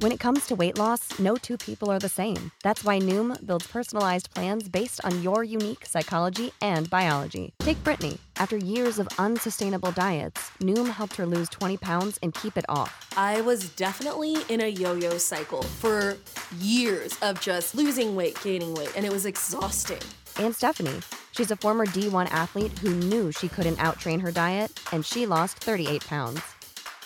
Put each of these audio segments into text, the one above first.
When it comes to weight loss, no two people are the same. That's why Noom builds personalized plans based on your unique psychology and biology. Take Brittany. After years of unsustainable diets, Noom helped her lose 20 pounds and keep it off. I was definitely in a yo yo cycle for years of just losing weight, gaining weight, and it was exhausting. And Stephanie. She's a former D1 athlete who knew she couldn't outtrain her diet, and she lost 38 pounds.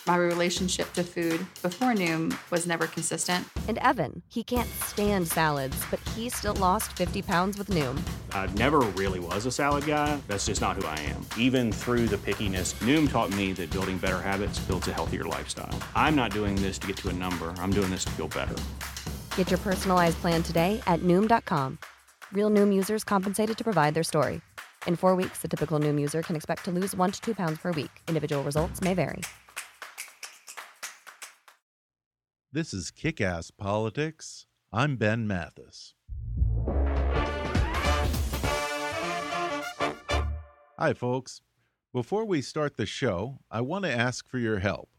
My relationship to food before Noom was never consistent. And Evan, he can't stand salads, but he still lost 50 pounds with Noom. I never really was a salad guy. That's just not who I am. Even through the pickiness, Noom taught me that building better habits builds a healthier lifestyle. I'm not doing this to get to a number, I'm doing this to feel better. Get your personalized plan today at Noom.com. Real Noom users compensated to provide their story. In four weeks, the typical Noom user can expect to lose one to two pounds per week. Individual results may vary. This is Kick Ass Politics. I'm Ben Mathis. Hi, folks. Before we start the show, I want to ask for your help.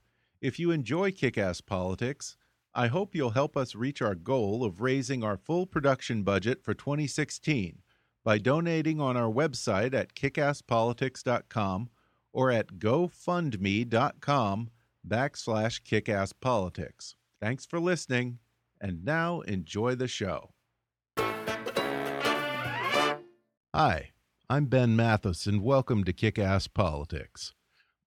If you enjoy Kick Ass Politics, I hope you'll help us reach our goal of raising our full production budget for 2016 by donating on our website at kickasspolitics.com or at gofundme.com backslash kickasspolitics. Thanks for listening, and now enjoy the show. Hi, I'm Ben Mathis, and welcome to Kick Ass Politics.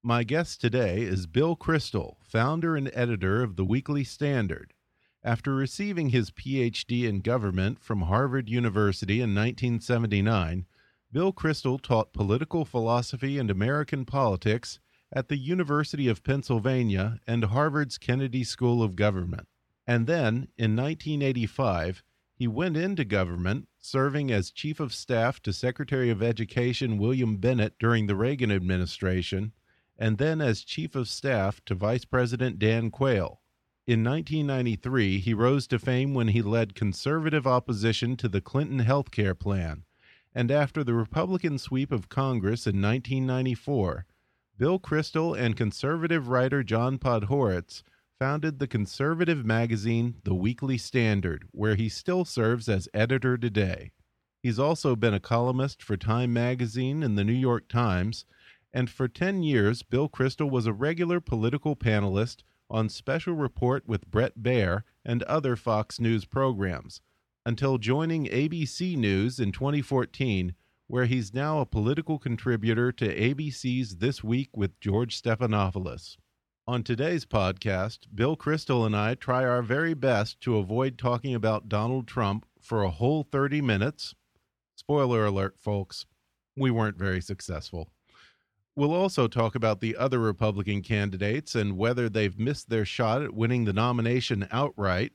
My guest today is Bill Kristol, founder and editor of the Weekly Standard. After receiving his PhD in government from Harvard University in 1979, Bill Kristol taught political philosophy and American politics at the University of Pennsylvania and Harvard's Kennedy School of Government. And then, in 1985, he went into government, serving as Chief of Staff to Secretary of Education William Bennett during the Reagan administration, and then as Chief of Staff to Vice President Dan Quayle. In 1993, he rose to fame when he led conservative opposition to the Clinton health care plan. And after the Republican sweep of Congress in 1994, Bill Kristol and conservative writer John Podhoretz founded the conservative magazine The Weekly Standard, where he still serves as editor today. He's also been a columnist for Time magazine and the New York Times, and for 10 years, Bill Kristol was a regular political panelist on Special Report with Bret Baier and other Fox News programs, until joining ABC News in 2014 where he's now a political contributor to ABC's This Week with George Stephanopoulos. On today's podcast, Bill Kristol and I try our very best to avoid talking about Donald Trump for a whole 30 minutes. Spoiler alert, folks, we weren't very successful. We'll also talk about the other Republican candidates and whether they've missed their shot at winning the nomination outright.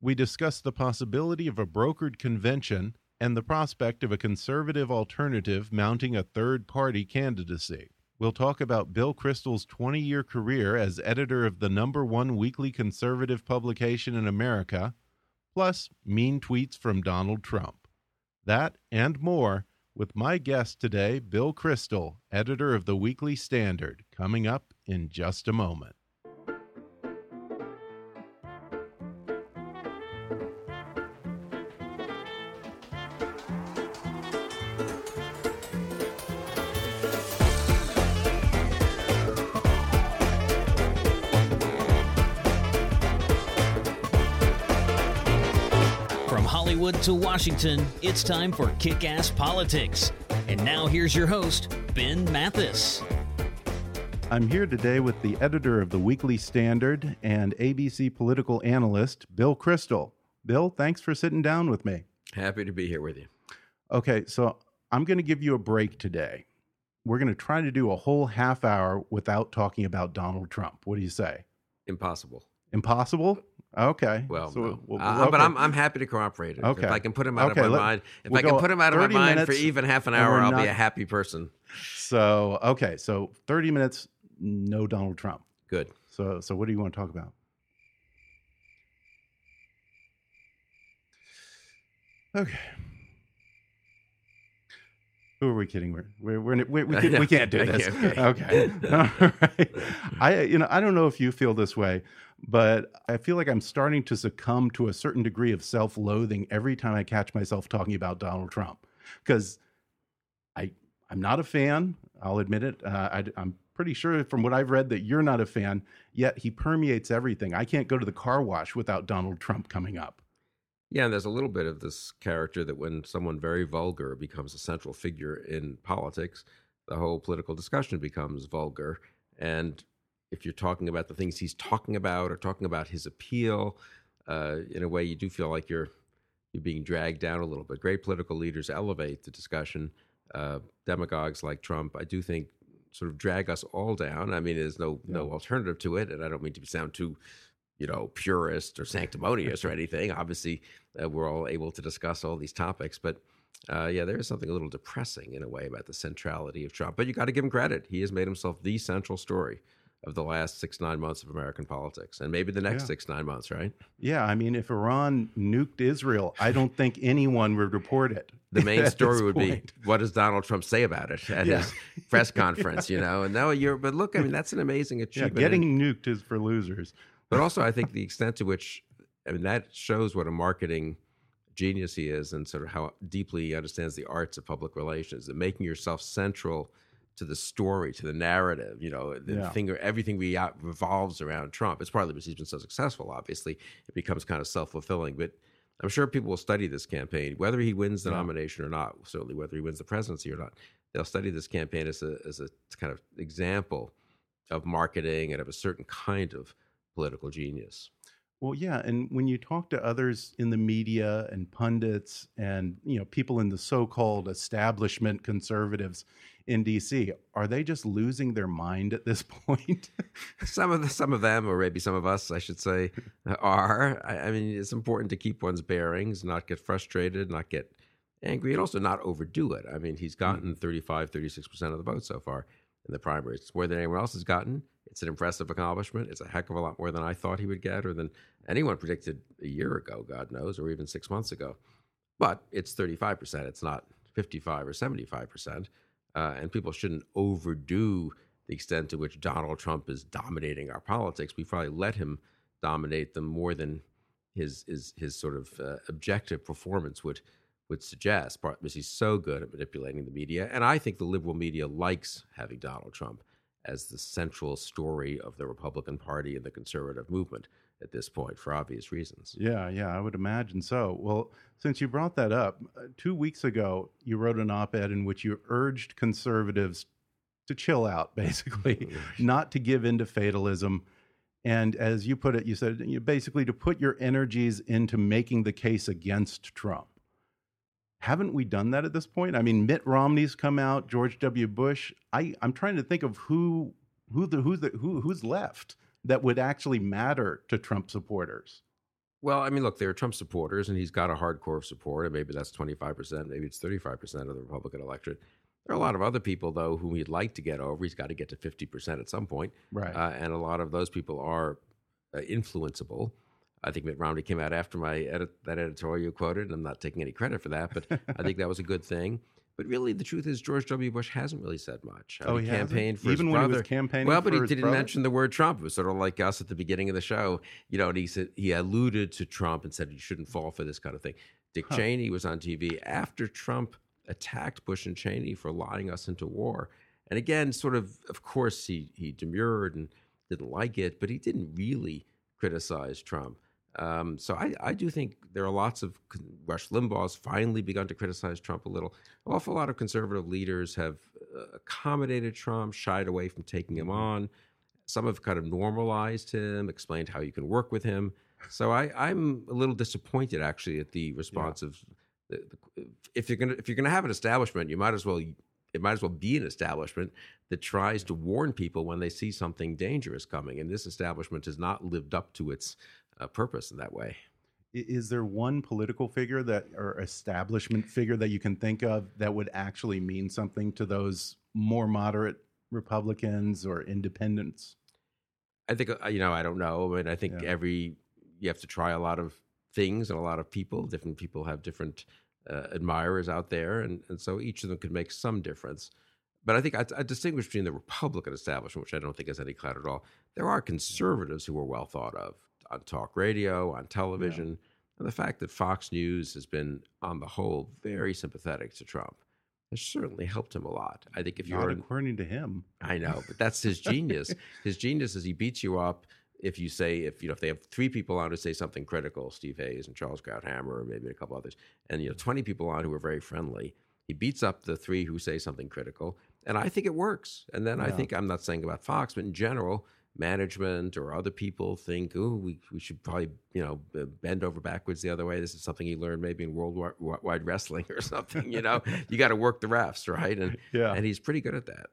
We discuss the possibility of a brokered convention and the prospect of a conservative alternative mounting a third party candidacy. We'll talk about Bill Kristol's 20 year career as editor of the number one weekly conservative publication in America, plus mean tweets from Donald Trump. That and more with my guest today, Bill Kristol, editor of the Weekly Standard, coming up in just a moment. Washington, it's time for Kick Ass Politics. And now here's your host, Ben Mathis. I'm here today with the editor of the Weekly Standard and ABC political analyst, Bill Kristol. Bill, thanks for sitting down with me. Happy to be here with you. Okay, so I'm going to give you a break today. we're going to try to do a whole half hour without talking about Donald Trump. What do you say? Impossible. Impossible? Okay. Well, So no. we'll- Uh, but. I'm, I'm happy to cooperate. If- Okay. If I can put him out Okay, of my let- mind, if we'll I can put him out of my mind for even half an hour, I'll be a happy person. So okay, so thirty minutes, no Donald Trump. Good. So so what do you want to talk about? Okay. Who are we kidding? We're, we're, we're, we we, can, we can't do this. Okay, Okay. All right. I, you know, I don't know if you feel this way, but I feel like I'm starting to succumb to a certain degree of self-loathing every time I catch myself talking about Donald Trump, because I I'm not a fan. I'll admit it. Uh, I, I'm pretty sure from what I've read that you're not a fan. Yet he permeates everything. I can't go to the car wash without Donald Trump coming up. Yeah, and there's a little bit of this character that when someone very vulgar becomes a central figure in politics, the whole political discussion becomes vulgar. And if you're talking about the things he's talking about or talking about his appeal, uh, in a way, you do feel like you're you're being dragged down a little bit. Great political leaders elevate the discussion. Uh, demagogues like Trump, I do think, sort of drag us all down. I mean, there's no no alternative to it, and I don't mean to sound too you know, purist or sanctimonious or anything. Obviously, uh, we're all able to discuss all these topics, but uh, yeah, there is something a little depressing in a way about the centrality of Trump. But you got to give him credit; he has made himself the central story of the last six nine months of American politics, and maybe the next Yeah. six nine months. Right? Yeah, I mean, if Iran nuked Israel, I don't think anyone would report it. The main story would point. be what does Donald Trump say about it at Yeah. his press conference? You know, and now you're. But look, I mean, that's an amazing Yeah, achievement. getting nuked is for losers. But also, I think the extent to which, I mean, that shows what a marketing genius he is and sort of how deeply he understands the arts of public relations and making yourself central to the story, to the narrative. You know, the Yeah. thing, everything re- revolves around Trump. It's partly because he's been so successful, obviously. It becomes kind of self fulfilling. But I'm sure people will study this campaign, whether he wins the Yeah. nomination or not, certainly whether he wins the presidency or not. They'll study this campaign as a, as a kind of example of marketing and of a certain kind of political genius. Well, yeah, and when you talk to others in the media and pundits and you know people in the so-called establishment conservatives in DC, are they just losing their mind at this point? some of the, some of them, or maybe some of us, I should say, are. I, I mean, it's important to keep one's bearings, not get frustrated, not get angry, and also not overdo it. I mean, he's mm. gotten 35, 36 percent of the vote so far in the primaries. It's more than anyone else has gotten. It's an impressive accomplishment. It's a heck of a lot more than I thought he would get, or than anyone predicted a year ago, God knows, or even six months ago. But it's 35 percent. It's not 55 or 75 percent. Uh, and people shouldn't overdo the extent to which Donald Trump is dominating our politics. We probably let him dominate them more than his his his sort of uh, objective performance would would suggest. Because he's so good at manipulating the media, and I think the liberal media likes having Donald Trump as the central story of the Republican Party and the conservative movement at this point, for obvious reasons. Yeah, yeah, I would imagine so. Well, since you brought that up, uh, two weeks ago, you wrote an op ed in which you urged conservatives to chill out, basically, not to give in to fatalism. And as you put it, you said you basically to put your energies into making the case against Trump. Haven't we done that at this point? I mean, Mitt Romney's come out, George W. Bush. I, I'm trying to think of who who the who's the who who's left that would actually matter to Trump supporters. Well, I mean, look, there are Trump supporters, and he's got a hardcore of support, and maybe that's 25%, maybe it's 35% of the Republican electorate. There are a lot of other people, though, whom he'd like to get over. He's got to get to 50% at some point. Right. Uh, and a lot of those people are uh, influenceable. I think Mitt Romney came out after my edit, that editorial you quoted, and I'm not taking any credit for that, but I think that was a good thing. But really, the truth is, George W. Bush hasn't really said much. I Oh, mean, he hasn't? campaigned for Even his when he was campaigning well, but he didn't brother? mention the word Trump. It was sort of like us at the beginning of the show. You know, and he said he alluded to Trump and said you shouldn't fall for this kind of thing. Dick Huh. Cheney was on TV after Trump attacked Bush and Cheney for lying us into war. And again, sort of, of course, he he demurred and didn't like it, but he didn't really criticize Trump. Um, so I, I do think there are lots of Rush Limbaugh's finally begun to criticize Trump a little. An awful lot of conservative leaders have uh, accommodated Trump, shied away from taking him on. Some have kind of normalized him, explained how you can work with him. So I, I'm a little disappointed actually at the response of the, the, if you're gonna if you're gonna have an establishment, you might as well it might as well be an establishment that tries to warn people when they see something dangerous coming. And this establishment has not lived up to its uh, purpose in that way. Is there one political figure that or establishment figure that you can think of that would actually mean something to those more moderate Republicans or independents? I think uh, you know. I don't know. I mean, I think Yeah. every you have to try a lot of things and a lot of people. Different people have different uh, admirers out there, and and so each of them could make some difference. But I think I, I distinguish between the Republican establishment, which I don't think has any clout at all. There are conservatives who are well thought of on talk radio, on television, and the fact that Fox News has been, on the whole, very sympathetic to Trump has certainly helped him a lot. I think if you're Not according to him. I know, but that's his genius. his genius is he beats you up if you say if you know if they have three people on to say something critical, Steve Hayes and Charles Krauthammer, or maybe a couple others, and you know twenty people on who are very friendly. He beats up the three who say something critical, and I think it works. And then I think I'm not saying about Fox, but in general, management or other people think, oh, we, we should probably you know bend over backwards the other way. This is something you learned maybe in World War- Wide Wrestling or something. You know, you got to work the refs, right? And Yeah. and he's pretty good at that.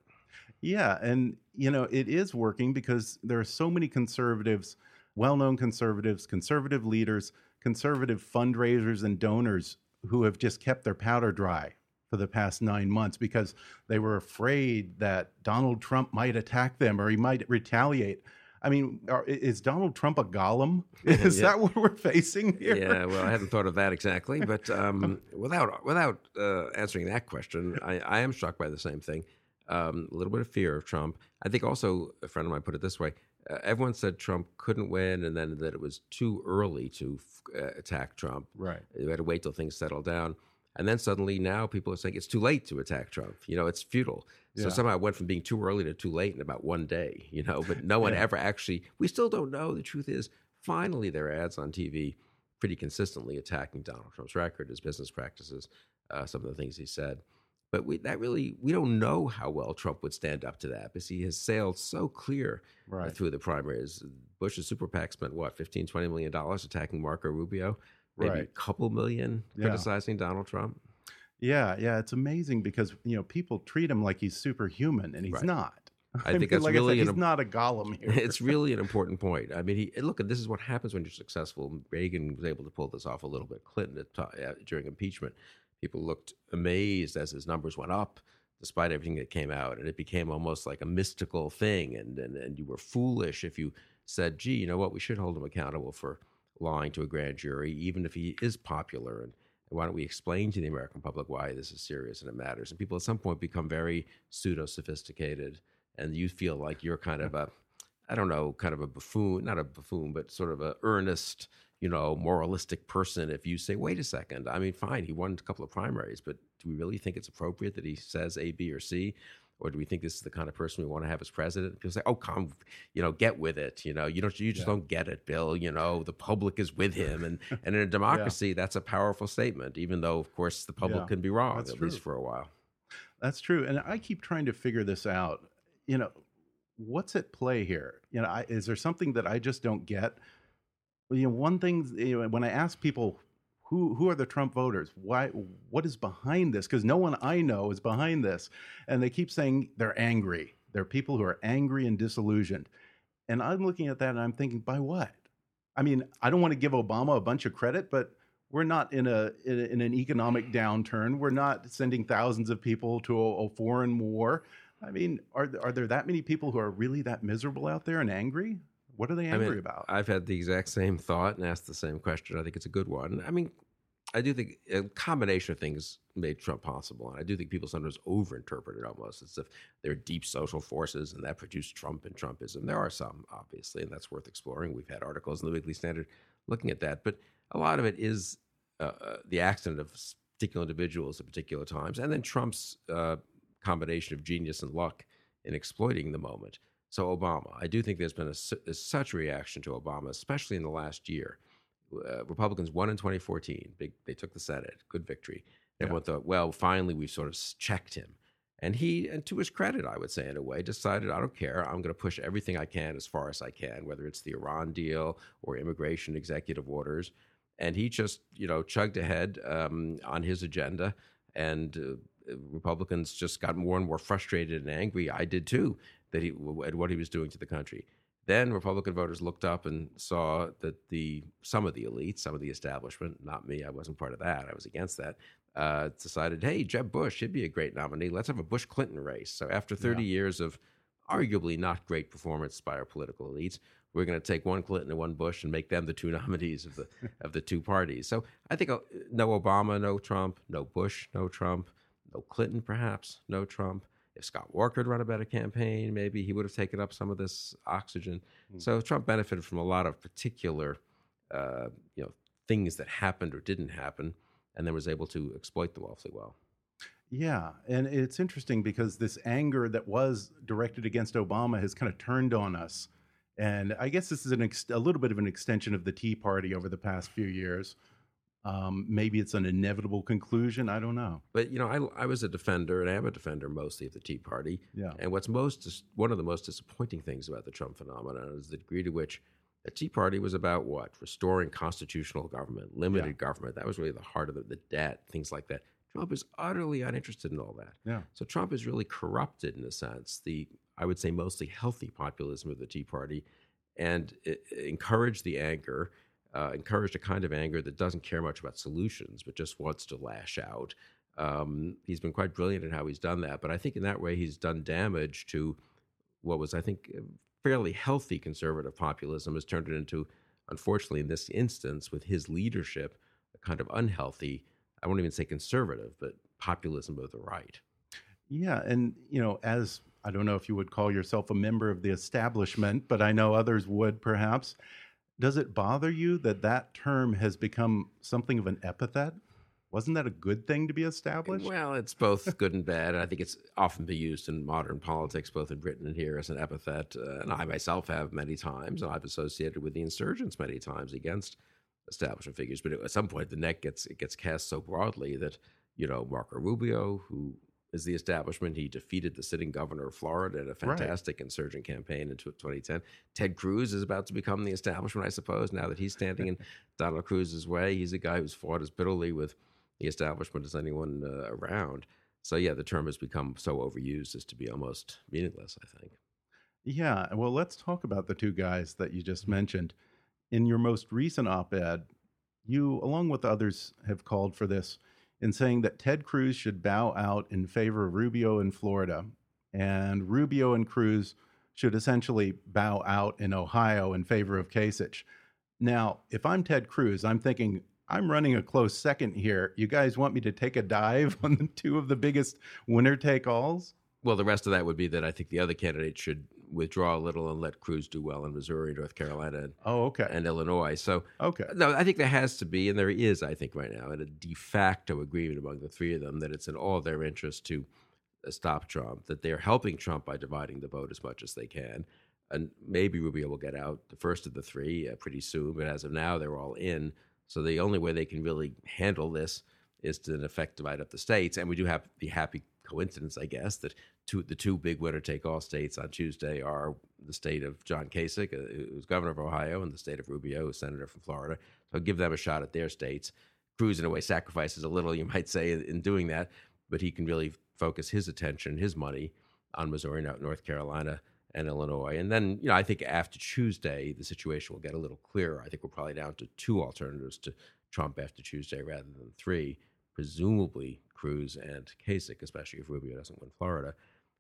Yeah, and you know it is working because there are so many conservatives, well-known conservatives, conservative leaders, conservative fundraisers and donors who have just kept their powder dry for the past 9 months because they were afraid that Donald Trump might attack them or he might retaliate. I mean, are, is Donald Trump a golem? Is Yeah. that what we're facing here? Yeah, well, I hadn't thought of that exactly, but um, without without uh, answering that question, I, I am struck by the same thing. Um, a little bit of fear of Trump. I think also a friend of mine put it this way: uh, everyone said Trump couldn't win, and then that it was too early to uh, attack Trump. Right. You had to wait till things settled down. And then suddenly now people are saying it's too late to attack Trump. You know, it's futile. So Yeah. somehow it went from being too early to too late in about one day, you know, but no one Yeah. ever actually, we still don't know. The truth is, finally, there are ads on TV pretty consistently attacking Donald Trump's record, his business practices, uh, some of the things he said. But we, that really, we don't know how well Trump would stand up to that because he has sailed so clear uh, Right. through the primaries. Bush's super PAC spent what, 15, 20 million dollars attacking Marco Rubio? Maybe a Right. couple million Yeah. criticizing Donald Trump. Yeah, yeah, it's amazing because you know people treat him like he's superhuman, and he's Right. not. I think that's like really I said, he's not a golem here. it's really an important point. I mean, he, look, at this is what happens when you're successful. Reagan was able to pull this off a little bit. Clinton during impeachment, people looked amazed as his numbers went up, despite everything that came out, and it became almost like a mystical thing. And and, and you were foolish if you said, "Gee, you know what? We should hold him accountable for lying to a grand jury, even if he is popular." And why don't we explain to the American public why this is serious and it matters? And people at some point become very pseudo sophisticated, and you feel like you're kind of a, I don't know, kind of a buffoon, not a buffoon, but sort of a earnest, you know, moralistic person. If you say, wait a second, I mean, fine, he won a couple of primaries, but do we really think it's appropriate that he says A, B, or C? Or do we think this is the kind of person we want to have as president? People say, "Oh, come, you know, get with it. You know, you don't, you just don't get it, Bill. You know, the public is with him, and and in a democracy, that's a powerful statement. Even though, of course, the public Yeah, can be wrong that's at least for a while. That's true, and I keep trying to figure this out. You know, what's at play here? You know, I, is there something that I just don't get? Well, You know, one thing you know, when I ask people who who are the Trump voters, why what is behind this? Because no one I know is behind this, and they keep saying they're angry. They're people who are angry and disillusioned, and I'm looking at that and I'm thinking, by what? I mean, I don't want to give Obama a bunch of credit, but we're not in a in, an economic downturn. We're not sending thousands of people to a, a foreign war. I mean, are are there that many people who are really that miserable out there and angry? What are they I angry mean, about? I've had the exact same thought and asked the same question. I think it's a good one. I mean, I do think a combination of things made Trump possible, and I do think people sometimes overinterpret it almost as if there are deep social forces and that produced Trump and Trumpism. There are some, obviously, and that's worth exploring. We've had articles in the Weekly Standard looking at that, but a lot of it is uh, uh, the accident of particular individuals at particular times, and then Trump's uh, combination of genius and luck in exploiting the moment. So Obama, I do think there's been a, a such reaction to Obama, especially in the last year. Uh, Republicans won in 2014. Big, they took the Senate, good victory. Everyone thought, well, finally we've sort of checked him. And he, and to his credit, I would say in a way, decided I don't care. I'm going to push everything I can as far as I can, whether it's the Iran deal or immigration executive orders. And he just, you know, chugged ahead um, on his agenda and uh, Republicans just got more and more frustrated and angry. I did too that he at what he was doing to the country. Then Republican voters looked up and saw that the some of the elites, some of the establishment, not me, I wasn't part of that. I was against that. Uh, decided, hey, Jeb Bush, he'd be a great nominee. Let's have a Bush Clinton race. So after 30 yeah. years of arguably not great performance by our political elites, we're going to take one Clinton and one Bush and make them the two nominees of the of the two parties. So I think uh, no Obama, no Trump, no Bush, no Trump, no Clinton, perhaps no Trump if Scott Walker had run a better campaign, maybe he would have taken up some of this oxygen. Mm. So Trump benefited from a lot of particular, uh, you know, things that happened or didn't happen, and then was able to exploit them awfully well. Yeah, and it's interesting because this anger that was directed against Obama has kind of turned on us, and I guess this is an a little bit of an extension of the Tea Party over the past few years um, maybe it's an inevitable conclusion. I don't know. But you know, I, I was a defender, and I am a defender mostly of the Tea Party. Yeah. And what's most one of the most disappointing things about the Trump phenomenon is the degree to which the Tea Party was about what restoring constitutional government, limited yeah. government. That was really the heart of the, the debt, things like that. Trump is utterly uninterested in all that. Yeah. So Trump is really corrupted in a sense. The I would say mostly healthy populism of the Tea Party, and encouraged the anger uh, encouraged a kind of anger that doesn't care much about solutions, but just wants to lash out. Um, he's been quite brilliant in how he's done that, but I think in that way he's done damage to what was, I think, fairly healthy conservative populism. Has turned it into, unfortunately, in this instance, with his leadership, a kind of unhealthy. I won't even say conservative, but populism of the right. Yeah, and you know, as I don't know if you would call yourself a member of the establishment, but I know others would perhaps does it bother you that that term has become something of an epithet? Wasn't that a good thing to be established? Well, it's both good and bad. I think it's often been used in modern politics, both in Britain and here, as an epithet. Uh, and I myself have many times, and I've associated with the insurgents many times against establishment figures. But at some point, the net gets it gets cast so broadly that you know Marco Rubio, who is the establishment. He defeated the sitting governor of Florida in a fantastic right. insurgent campaign in 2010. Ted Cruz is about to become the establishment, I suppose, now that he's standing in Donald Cruz's way. He's a guy who's fought as bitterly with the establishment as anyone uh, around. So, yeah, the term has become so overused as to be almost meaningless, I think. Yeah. Well, let's talk about the two guys that you just mentioned. In your most recent op ed, you, along with others, have called for this in saying that Ted Cruz should bow out in favor of Rubio in Florida, and Rubio and Cruz should essentially bow out in Ohio in favor of Kasich. Now, if I'm Ted Cruz, I'm thinking I'm running a close second here. You guys want me to take a dive on the two of the biggest winner take alls? Well, the rest of that would be that I think the other candidate should withdraw a little and let Cruz do well in Missouri, North Carolina, and, oh, okay. and Illinois. So, okay. No, I think there has to be, and there is, I think, right now, a de facto agreement among the three of them that it's in all their interest to uh, stop Trump, that they're helping Trump by dividing the vote as much as they can. And maybe Rubio will get out, the first of the three, uh, pretty soon. But as of now, they're all in. So the only way they can really handle this is to, in effect, divide up the states. And we do have the happy coincidence, I guess, that two, the two big winner take all states on Tuesday are the state of John Kasich, uh, who's governor of Ohio, and the state of Rubio, who's senator from Florida. So give them a shot at their states. Cruz, in a way, sacrifices a little, you might say, in doing that, but he can really focus his attention, his money on Missouri, and North Carolina, and Illinois. And then, you know, I think after Tuesday, the situation will get a little clearer. I think we're probably down to two alternatives to Trump after Tuesday rather than three, presumably Cruz and Kasich, especially if Rubio doesn't win Florida.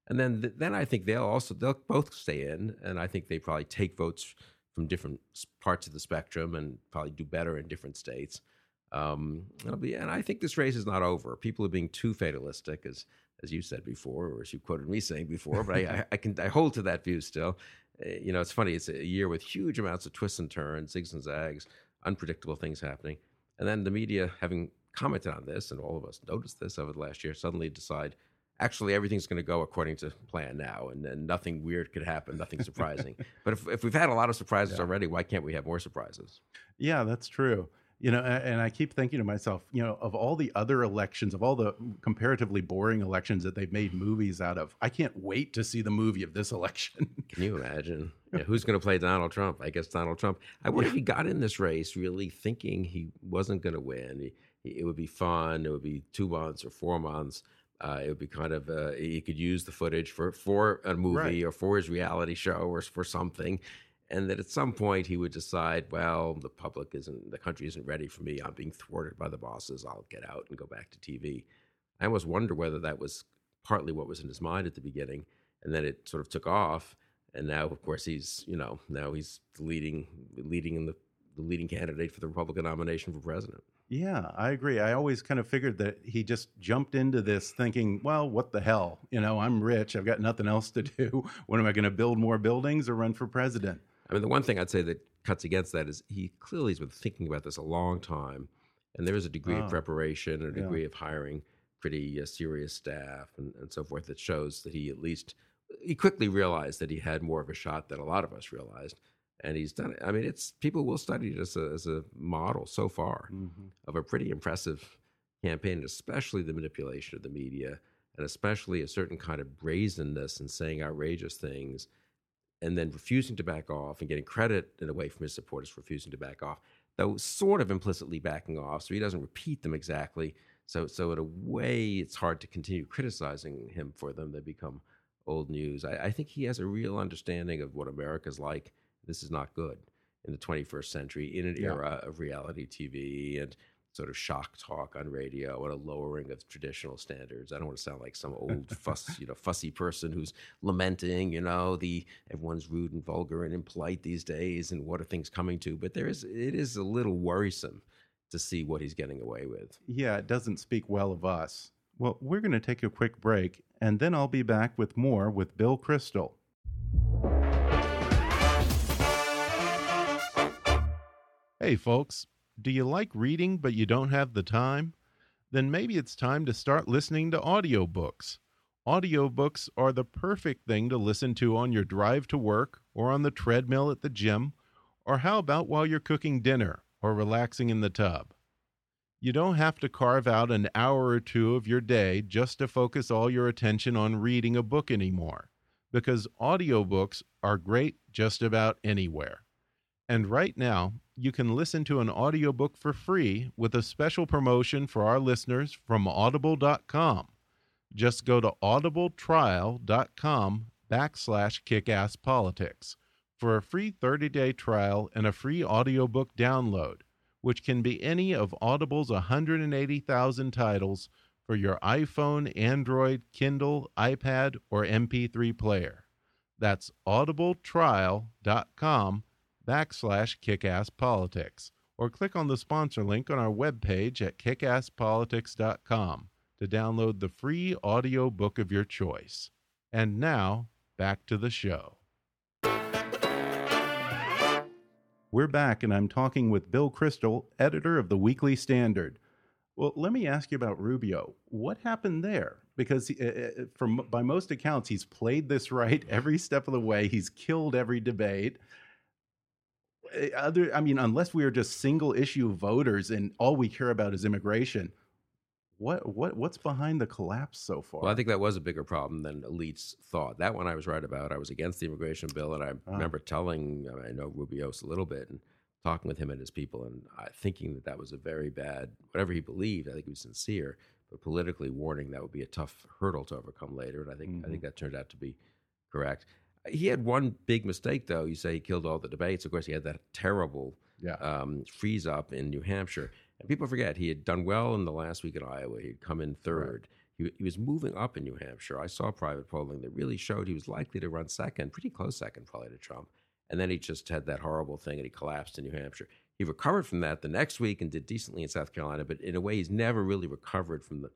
And then, then I think they'll also they'll both stay in, and I think they probably take votes from different parts of the spectrum and probably do better in different states. Um, be, and I think this race is not over. People are being too fatalistic, as as you said before, or as you quoted me saying before. But I, I, can I hold to that view still. Uh, you know, it's funny. It's a year with huge amounts of twists and turns, zigs and zags, unpredictable things happening, and then the media having commented on this, and all of us noticed this over the last year, suddenly decide actually everything's going to go according to plan now, and, and nothing weird could happen, nothing surprising. but if, if we've had a lot of surprises yeah. already, why can't we have more surprises? Yeah, that's true. You know, and I keep thinking to myself, you know, of all the other elections, of all the comparatively boring elections that they've made movies out of, I can't wait to see the movie of this election. Can you imagine? Yeah, who's going to play Donald Trump? I guess Donald Trump. I wonder yeah. if he got in this race really thinking he wasn't going to win. He, it would be fun. It would be two months or four months. Uh, it would be kind of uh, he could use the footage for for a movie Right. or for his reality show or for something, and that at some point he would decide, well, the public isn't, the country isn't ready for me. I'm being thwarted by the bosses. I'll get out and go back to TV. I almost wonder whether that was partly what was in his mind at the beginning, and then it sort of took off. And now, of course, he's you know now he's leading leading in the the leading candidate for the Republican nomination for president. Yeah, I agree. I always kind of figured that he just jumped into this thinking, well, what the hell? You know, I'm rich. I've got nothing else to do. When am I going to build more buildings or run for president? I mean, the one thing I'd say that cuts against that is he clearly has been thinking about this a long time, and there is a degree Oh, of preparation and a yeah. degree of hiring pretty uh, serious staff and, and so forth that shows that he at least he quickly realized that he had more of a shot than a lot of us realized, and he's done it. I mean, it's people will study it as a as a model so far mm-hmm. of a pretty impressive campaign, especially the manipulation of the media, and especially a certain kind of brazenness in saying outrageous things and then refusing to back off and getting credit in a way from his supporters for refusing to back off, though sort of implicitly backing off, so he doesn't repeat them exactly. So, so in a way, it's hard to continue criticizing him for them. They become old news. I, I think he has a real understanding of what America's like. This is not good in the 21st century, in an Yeah. era of reality TV and sort of shock talk on radio and a lowering of traditional standards. I don't want to sound like some old fuss, you know, fussy person who's lamenting, you know, the everyone's rude and vulgar and impolite these days and what are things coming to. But there is it is a little worrisome to see what he's getting away with. Yeah, it doesn't speak well of us. Well, we're going to take a quick break, and then I'll be back with more with Bill Kristol. Hey, folks, do you like reading but you don't have the time? Then maybe it's time to start listening to audiobooks. Audiobooks are the perfect thing to listen to on your drive to work or on the treadmill at the gym, or how about while you're cooking dinner or relaxing in the tub? You don't have to carve out an hour or two of your day just to focus all your attention on reading a book anymore, because audiobooks are great just about anywhere. And right now, you can listen to an audiobook for free with a special promotion for our listeners from audible.com. Just go to audibletrial.com backslash kickasspolitics for a free 30-day trial and a free audiobook download, which can be any of Audible's 180,000 titles for your iPhone, Android, Kindle, iPad, or MP3 player. That's audibletrial.com backslash kickasspolitics or click on the sponsor link on our webpage at kickasspolitics.com to download the free audio book of your choice. And now, back to the show. We're back, and I'm talking with Bill Kristol, editor of the Weekly Standard. Well, let me ask you about Rubio. What happened there? Because uh, from by most accounts, he's played this right every step of the way. He's killed every debate. Uh, Other, I mean, unless we are just single issue voters and all we care about is immigration, what what what's behind the collapse so far? Well, I think that was a bigger problem than elites thought. That one I was right about. I was against the immigration bill, and I Ah. remember telling I, mean, I know Rubios a little bit and talking with him and his people, and uh, thinking that that was a very bad. Whatever he believed, I think he was sincere, but politically warning that would be a tough hurdle to overcome later. And I think I Mm-hmm. think that turned out to be correct. He had one big mistake, though. You say he killed all the debates. Of course, he had that terrible yeah, um, freeze up in New Hampshire. And people forget he had done well in the last week in Iowa. He'd come in third. He, he was moving up in New Hampshire. I saw private polling that really showed he was likely to run second, pretty close second probably to Trump. And then he just had that horrible thing and he collapsed in New Hampshire. He recovered from that the next week and did decently in South Carolina, but in a way, he's never really recovered from the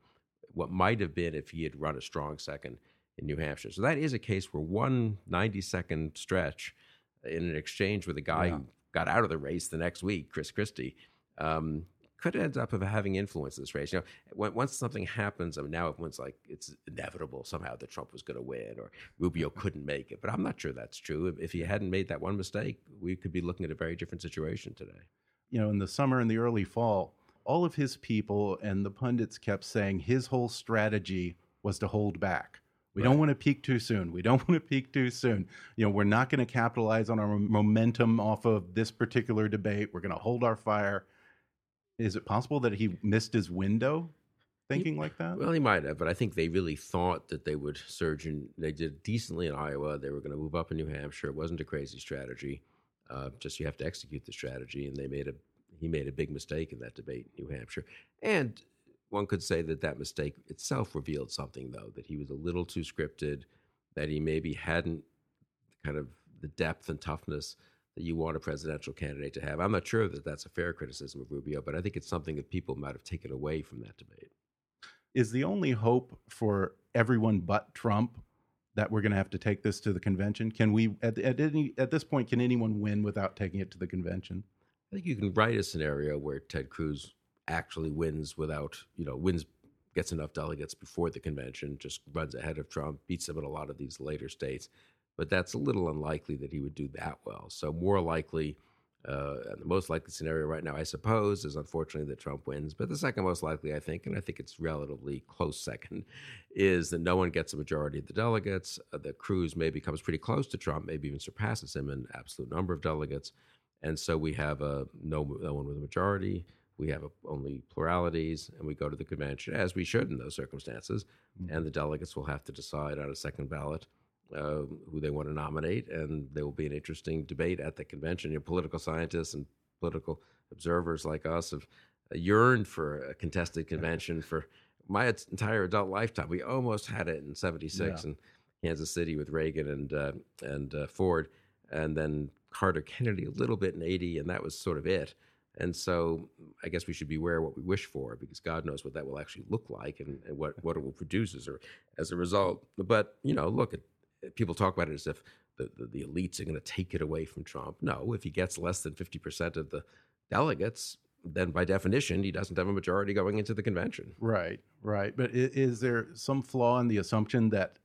what might have been if he had run a strong second in New Hampshire. So that is a case where one 90 second stretch in an exchange with a guy Yeah. who got out of the race the next week, Chris Christie, um, could end up of having influence in this race. You know, once something happens, I mean, now everyone's like, it's inevitable somehow that Trump was going to win or Rubio couldn't make it. But I'm not sure that's true. If, if he hadn't made that one mistake, we could be looking at a very different situation today. you know, in the summer and the early fall, all of his people and the pundits kept saying his whole strategy was to hold back. We don't want to peak too soon. We don't want to peak too soon. You know, we're not going to capitalize on our momentum off of this particular debate. We're going to hold our fire. Is it possible that he missed his window? thinking like that? Well, he might have, but I think they really thought that they would surge and they did decently in Iowa. They were going to move up in New Hampshire. It wasn't a crazy strategy. Uh, just you have to execute the strategy, and they made a he made a big mistake in that debate in New Hampshire. And one could say that that mistake itself revealed something, though, that he was a little too scripted, that he maybe hadn't kind of the depth and toughness that you want a presidential candidate to have. I'm not sure that that's a fair criticism of Rubio, but I think it's something that people might have taken away from that debate. Is the only hope for everyone but Trump that we're going to have to take this to the convention? Can we, at, at, any, at this point, can anyone win without taking it to the convention? I think you can write a scenario where Ted Cruz actually wins without, you know, wins, gets enough delegates before the convention, just runs ahead of Trump, beats him in a lot of these later states. But that's a little unlikely that he would do that well. So more likely, uh, the most likely scenario right now, I suppose, is unfortunately that Trump wins. But the second most likely, I think, and I think it's relatively close second, is that no one gets a majority of the delegates. Uh, that Cruz maybe comes pretty close to Trump, maybe even surpasses him in absolute number of delegates. And so we have a no, no one with a majority. We have a, only pluralities, and we go to the convention as we should in those circumstances. Mm-hmm. And the delegates will have to decide on a second ballot uh, who they want to nominate, and there will be an interesting debate at the convention. You know, political scientists and political observers like us have yearned for a contested convention for my entire adult lifetime. We almost had it in '76 yeah. in Kansas City with Reagan and uh, and uh, Ford, and then Carter Kennedy a little bit in '80, and that was sort of it. And so I guess we should beware what we wish for because God knows what that will actually look like and, and what, what it will produce as a, as a result. But, you know, look, people talk about it as if the, the, the elites are going to take it away from Trump. No, if he gets less than 50% of the delegates, then by definition, he doesn't have a majority going into the convention. Right, right. But is there some flaw in the assumption that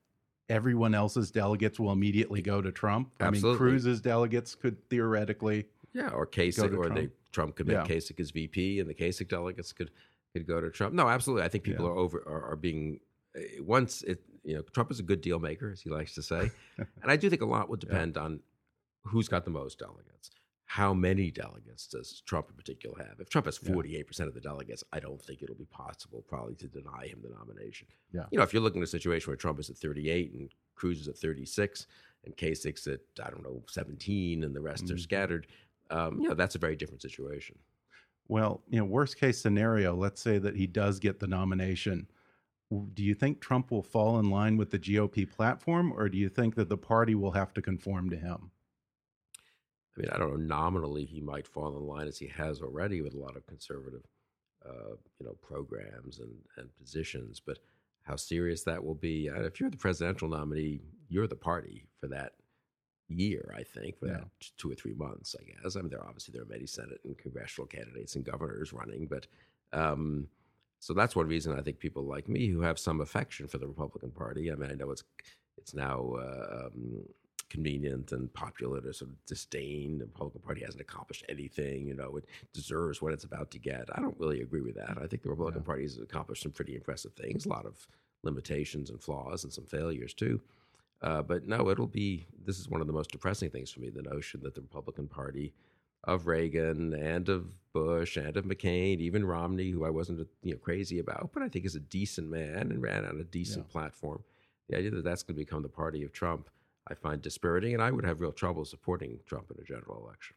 everyone else's delegates will immediately go to Trump? Absolutely. I mean, Cruz's delegates could theoretically. Yeah, or Kasich, or Trump. they Trump could make yeah. Kasich his VP, and the Kasich delegates could could go to Trump. No, absolutely. I think people yeah. are over are, are being eh, once it you know, Trump is a good deal maker, as he likes to say. and I do think a lot will depend yeah. on who's got the most delegates. How many delegates does Trump in particular have? If Trump has 48% of the delegates, I don't think it'll be possible probably to deny him the nomination. Yeah. You know, if you're looking at a situation where Trump is at 38 and Cruz is at 36 and Kasich's at, I don't know, 17 and the rest mm-hmm. are scattered, um, you know, that's a very different situation. Well, you know, worst case scenario, let's say that he does get the nomination do you think Trump will fall in line with the GOP platform, or do you think that the party will have to conform to him? I mean, I don't know. Nominally, he might fall in line as he has already with a lot of conservative, uh, you know, programs and, and positions. But how serious that will be, uh, if you're the presidential nominee, you're the party for that year. I think for yeah. that two or three months. I guess. I mean, there obviously there are many Senate and congressional candidates and governors running, but. Um, so that's one reason I think people like me who have some affection for the Republican Party. I mean, I know it's it's now uh, um, convenient and popular to sort of disdain the Republican Party hasn't accomplished anything. You know, it deserves what it's about to get. I don't really agree with that. I think the Republican yeah. Party has accomplished some pretty impressive things. A lot of limitations and flaws and some failures too. Uh, but no, it'll be. This is one of the most depressing things for me: the notion that the Republican Party of Reagan and of Bush and of McCain, even Romney, who I wasn't you know crazy about, but I think is a decent man and ran on a decent yeah. platform. The idea that that's going to become the party of Trump, I find dispiriting, and I would have real trouble supporting Trump in a general election.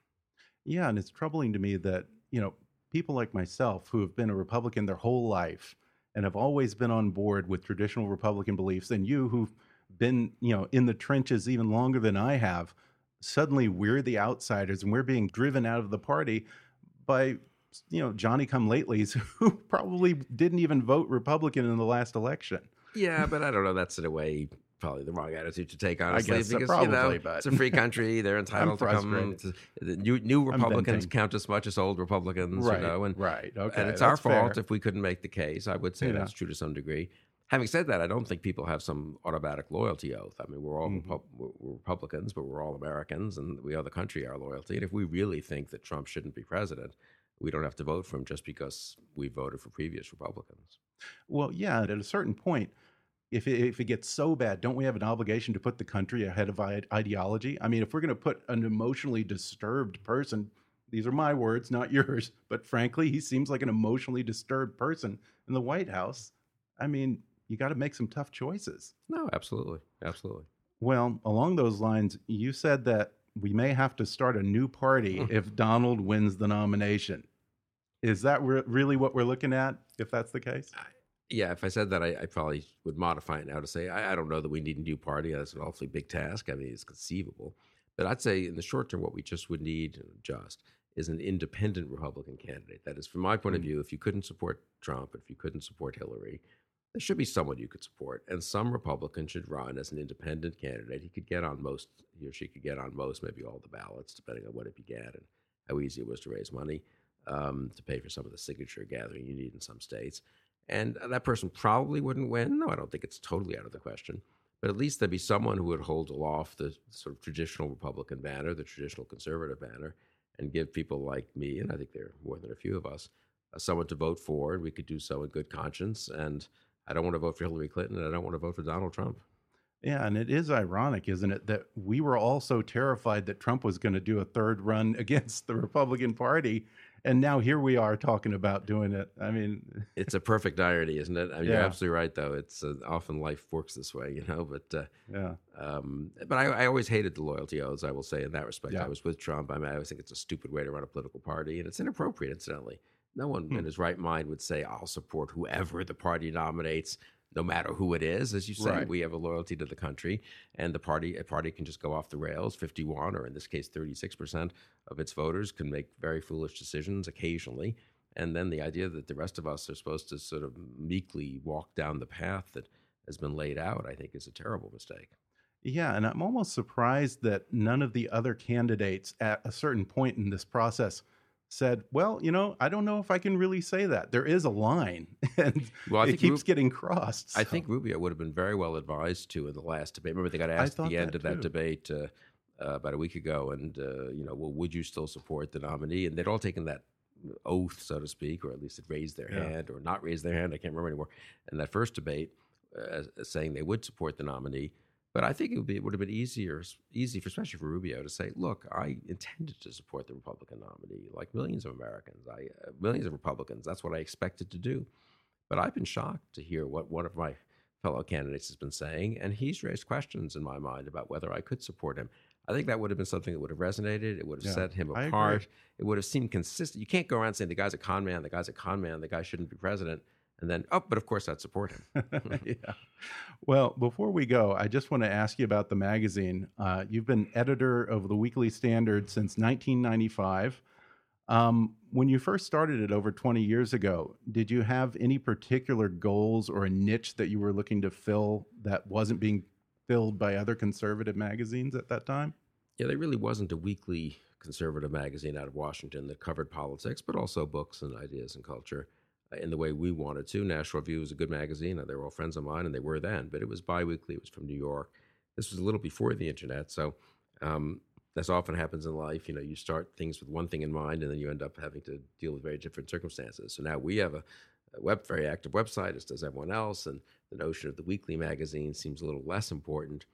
Yeah, and it's troubling to me that you know people like myself who have been a Republican their whole life and have always been on board with traditional Republican beliefs, and you who've been you know in the trenches even longer than I have suddenly we're the outsiders and we're being driven out of the party by you know Johnny come latelys who probably didn't even vote Republican in the last election. Yeah, but I don't know. That's in a way probably the wrong attitude to take, honestly, I guess because probably, you know but... it's a free country. They're entitled to come. To, new, new Republicans count as much as old Republicans, right, you know, and right, okay, and it's our fault fair. if we couldn't make the case. I would say yeah. that's true to some degree. Having said that, I don't think people have some automatic loyalty oath. I mean, we're all mm-hmm. Repu- we're Republicans, but we're all Americans, and we owe the country our loyalty. And if we really think that Trump shouldn't be president, we don't have to vote for him just because we voted for previous Republicans. Well, yeah, at a certain point, if it, if it gets so bad, don't we have an obligation to put the country ahead of ideology? I mean, if we're going to put an emotionally disturbed person, these are my words, not yours, but frankly, he seems like an emotionally disturbed person in the White House, I mean, you got to make some tough choices. No, absolutely, absolutely. Well, along those lines, you said that we may have to start a new party if Donald wins the nomination. Is that re really what we're looking at? If that's the case, yeah. If I said that, I, I probably would modify it now to say I, I, don't know that we need a new party. That's an awfully big task. I mean, it's conceivable, but I'd say in the short term, what we just would need just is an independent Republican candidate. That is, from my point mm -hmm. of view, if you couldn't support Trump, if you couldn't support Hillary, there should be someone you could support, and some Republican should run as an independent candidate. He could get on most, he or she could get on most, maybe all the ballots, depending on what it began and how easy it was to raise money um, to pay for some of the signature gathering you need in some states. And that person probably wouldn't win. No, I don't think it's totally out of the question. But at least there'd be someone who would hold aloft the sort of traditional Republican banner, the traditional conservative banner, and give people like me, and I think there are more than a few of us, uh, someone to vote for, and we could do so in good conscience and I don't want to vote for Hillary Clinton and I don't want to vote for Donald Trump. Yeah, and it is ironic, isn't it, that we were all so terrified that Trump was going to do a third run against the Republican Party, and now here we are talking about doing it. I mean, it's a perfect irony, isn't it? I mean, yeah. you're absolutely right, though. It's uh, often life works this way, you know. But uh, yeah, um, but I, I, always hated the loyalty oaths. I will say in that respect, yeah. I was with Trump. I mean, I always think it's a stupid way to run a political party, and it's inappropriate, incidentally. No one hmm. in his right mind would say, I'll support whoever the party nominates, no matter who it is. As you say, right. we have a loyalty to the country, and the party a party can just go off the rails. 51, or in this case, 36% of its voters can make very foolish decisions occasionally. And then the idea that the rest of us are supposed to sort of meekly walk down the path that has been laid out, I think is a terrible mistake. Yeah, and I'm almost surprised that none of the other candidates at a certain point in this process said, "Well, you know, I don't know if I can really say that. There is a line, and well, it keeps Rub getting crossed." So. I think Rubio would have been very well advised to in the last debate. Remember, they got asked at the end of that debate uh, uh, about a week ago, and uh, you know, well, would you still support the nominee? And they'd all taken that oath, so to speak, or at least had raised their yeah. hand or not raised their hand. I can't remember anymore. In that first debate, uh, saying they would support the nominee. But I think it would be it would have been easier, easy for especially for Rubio to say, "Look, I intended to support the Republican nominee, like millions of Americans, I uh, millions of Republicans. That's what I expected to do." But I've been shocked to hear what one of my fellow candidates has been saying, and he's raised questions in my mind about whether I could support him. I think that would have been something that would have resonated. It would have yeah, set him apart. It would have seemed consistent. You can't go around saying the guy's a con man, the guy's a con man, the guy shouldn't be president and then oh but of course i'd support him. Yeah. Well before we go i just want to ask you about the magazine. Uh, you've been editor of the weekly standard since 1995 um, when you first started it over 20 years ago did you have any particular goals or a niche that you were looking to fill that wasn't being filled by other conservative magazines at that time? Yeah there really wasn't a weekly conservative magazine out of washington that covered politics but also books and ideas and culture in the way we wanted to. National Review was a good magazine. They were all friends of mine, and they were then. But it was biweekly. It was from New York. This was a little before the internet, so um, as often happens in life, you know, you start things with one thing in mind, and then you end up having to deal with very different circumstances. So now we have a, a web, very active website, as does everyone else, and the notion of the weekly magazine seems a little less important.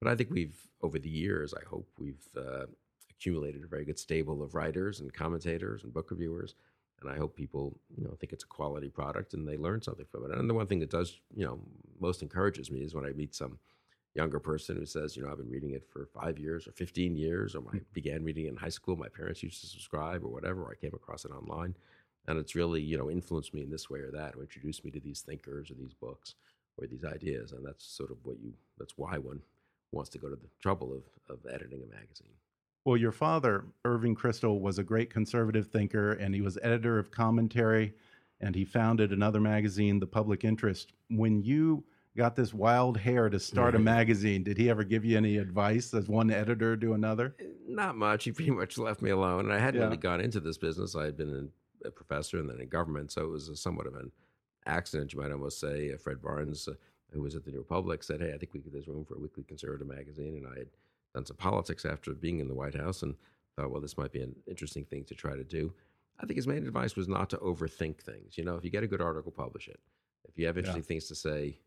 But I think we've, over the years, I hope we've uh, accumulated a very good stable of writers and commentators and book reviewers and I hope people you know think it's a quality product and they learn something from it. And the one thing that does you know most encourages me is when I meet some younger person who says, you know, I've been reading it for five years or 15 years, or I hmm. began reading it in high school. My parents used to subscribe or whatever. Or I came across it online, and it's really you know influenced me in this way or that, or introduced me to these thinkers or these books or these ideas. And that's sort of what you. That's why one wants to go to the trouble of of editing a magazine. Well, your father, Irving Kristol, was a great conservative thinker, and he was editor of Commentary, and he founded another magazine, The Public Interest. When you got this wild hair to start a magazine, did he ever give you any advice as one editor to another? Not much. He pretty much left me alone. And I hadn't yeah. really gone into this business. I had been a professor and then in government, so it was somewhat of an accident, you might almost say. Fred Barnes, uh, who was at the New Republic, said, "Hey, I think we could, there's room for a weekly conservative magazine," and I had done some politics after being in the White House and thought, well, this might be an interesting thing to try to do. I think his main advice was not to overthink things. You know, if you get a good article, publish it. If you have interesting yeah. things to say,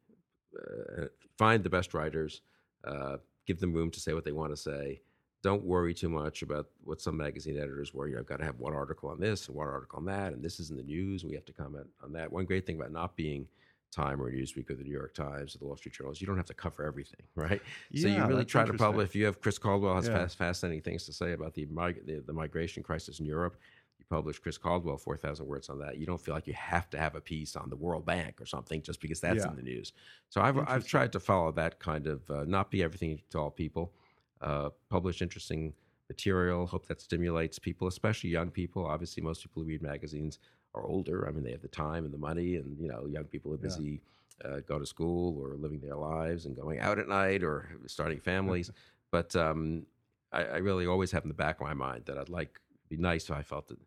uh, find the best writers, uh, give them room to say what they want to say, don't worry too much about what some magazine editors worry. I've got to have one article on this and one article on that, and this is in the news, and we have to comment on that. One great thing about not being Time or Newsweek or the New York Times or the Wall Street Journal is you don't have to cover everything, right? Yeah, so you really try to publish. If you have Chris Caldwell has Yeah. fast, fascinating things to say about the, mig- the the migration crisis in Europe. You publish Chris Caldwell four thousand words on that. You don't feel like you have to have a piece on the World Bank or something just because that's Yeah. in the news. So I've I've tried to follow that kind of uh, not be everything to all people. Uh, publish interesting material. Hope that stimulates people, especially young people. Obviously, most people who read magazines are older. I mean, they have the time and the money, and you know, young people are busy uh, going to school or living their lives and going out at night or starting families. but um, I, I really always have in the back of my mind that I'd like be nice if I felt that.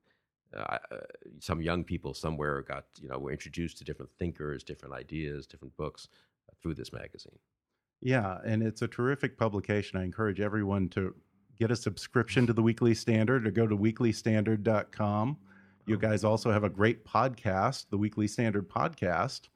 Uh, uh, some young people somewhere got you know were introduced to different thinkers, different ideas, different books uh, through this magazine. Yeah, and it's a terrific publication. I encourage everyone to get a subscription to the Weekly Standard or go to weeklystandard.com. You guys also have a great podcast, the Weekly Standard podcast,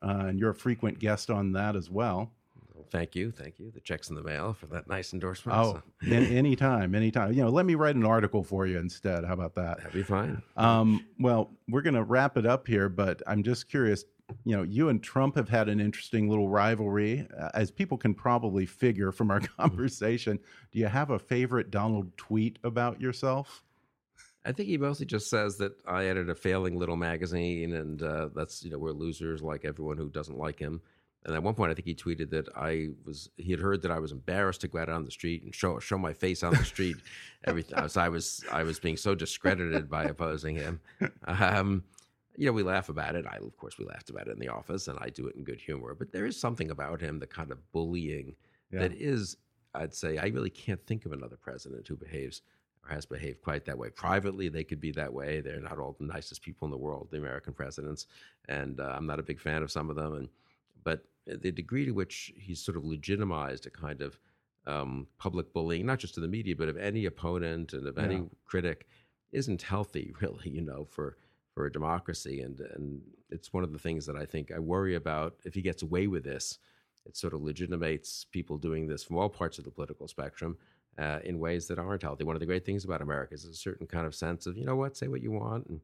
uh, and you're a frequent guest on that as well. Well, thank you, thank you. The checks in the mail for that nice endorsement. Oh, so anytime, anytime. You know, let me write an article for you instead. How about that? that'd be fine. Um, well, we're going to wrap it up here, but I'm just curious. You know, you and Trump have had an interesting little rivalry, uh, as people can probably figure from our conversation. Do you have a favorite Donald tweet about yourself? I think he mostly just says that I edit a failing little magazine, and uh, that's you know we're losers like everyone who doesn't like him. And at one point, I think he tweeted that I was he had heard that I was embarrassed to go out on the street and show show my face on the street. Everything so I was I was being so discredited by opposing him. Um, you know, we laugh about it. I of course we laughed about it in the office, and I do it in good humor. But there is something about him, the kind of bullying that is, I'd say, I really can't think of another president who behaves or has behaved quite that way. Privately, they could be that way. They're not all the nicest people in the world, the American presidents, and uh, I'm not a big fan of some of them. And but the degree to which he's sort of legitimized a kind of um, public bullying, not just to the media, but of any opponent and of any critic, isn't healthy, really. You know, for for a democracy, and and it's one of the things that I think I worry about. If he gets away with this, it sort of legitimates people doing this from all parts of the political spectrum uh, in ways that aren't healthy. One of the great things about America is a certain kind of sense of, you know what, say what you want, and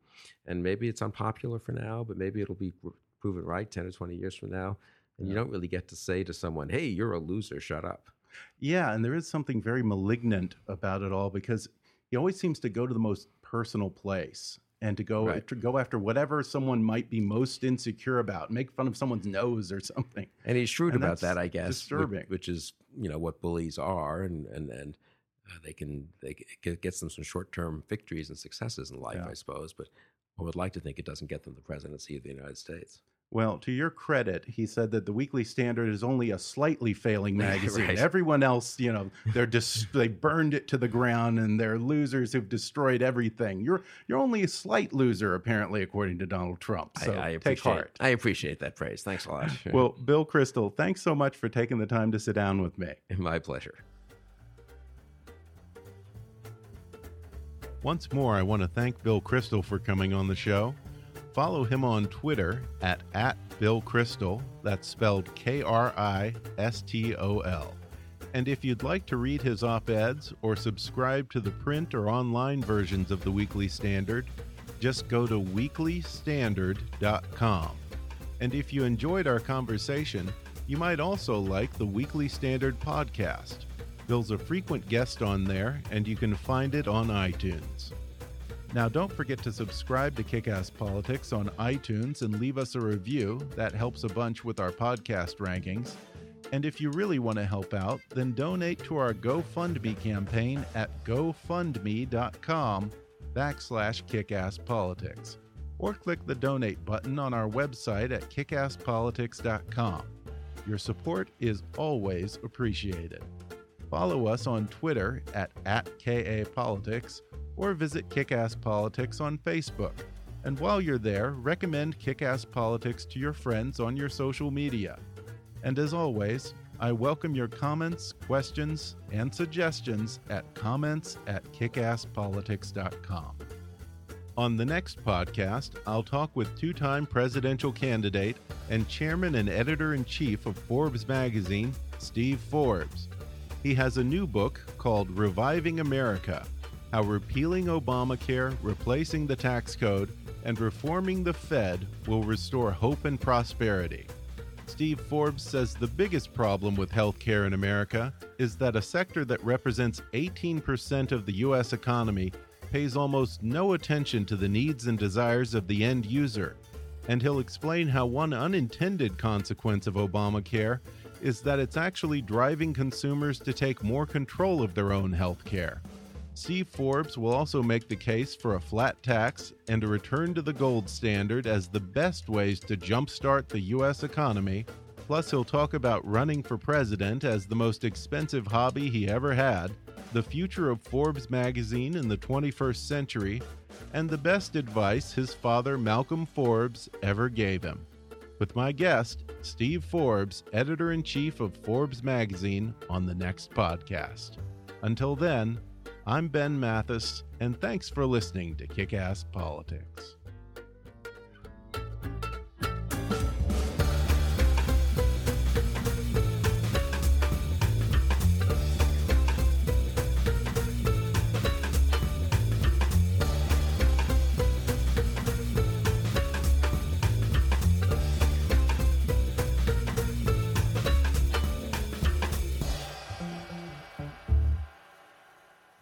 and maybe it's unpopular for now, but maybe it'll be proven right ten or twenty years from now. And you don't really get to say to someone, "Hey, you're a loser. Shut up." Yeah, and there is something very malignant about it all because he always seems to go to the most personal place and to go Right. to go after whatever someone might be most insecure about, make fun of someone's nose or something. And he's shrewd And about that, I guess. which- disturbing. Which, is, you know, what bullies are, and and and uh, they can they it gets them some short term victories and successes in life, Yeah. I suppose. But I would like to think it doesn't get them the presidency of the United States. Well, to your credit, he said that the Weekly Standard is only a slightly failing magazine. Right. Everyone else, you know, they're just they burned it to the ground and they're losers who've destroyed everything. You're you're only a slight loser, apparently, according to Donald Trump. So I, I take appreciate heart. I appreciate that praise. Thanks a lot. Well, Bill Kristol, thanks so much for taking the time to sit down with me. my pleasure. Once more, I want to thank Bill Kristol for coming on the show. Follow him on Twitter at, at Bill Kristol. That's spelled K R I S T O L. And if you'd like to read his op eds or subscribe to the print or online versions of the Weekly Standard, just go to weeklystandard.com. And if you enjoyed our conversation, you might also like the Weekly Standard podcast. Bill's a frequent guest on there, and you can find it on iTunes. Now, don't forget to subscribe to Kickass Politics on iTunes and leave us a review. That helps a bunch with our podcast rankings. And if you really want to help out, then donate to our GoFundMe campaign at gofundme.com backslash kickasspolitics. Or click the donate button on our website at kickasspolitics.com. Your support is always appreciated. Follow us on Twitter at, at KAPolitics or visit Kickass Politics on Facebook. And while you're there, recommend Kickass Politics to your friends on your social media. And as always, I welcome your comments, questions, and suggestions at comments at kickasspolitics.com. On the next podcast, I'll talk with two time presidential candidate and chairman and editor in chief of Forbes magazine, Steve Forbes. He has a new book called Reviving America How Repealing Obamacare, Replacing the Tax Code, and Reforming the Fed Will Restore Hope and Prosperity. Steve Forbes says the biggest problem with healthcare in America is that a sector that represents 18% of the U.S. economy pays almost no attention to the needs and desires of the end user. And he'll explain how one unintended consequence of Obamacare is that it's actually driving consumers to take more control of their own health Steve Forbes will also make the case for a flat tax and a return to the gold standard as the best ways to jumpstart the U.S. economy. Plus, he'll talk about running for president as the most expensive hobby he ever had, the future of Forbes magazine in the 21st century, and the best advice his father, Malcolm Forbes, ever gave him. With my guest, Steve Forbes, editor in chief of Forbes magazine, on the next podcast. Until then, I'm Ben Mathis, and thanks for listening to Kick Ass Politics.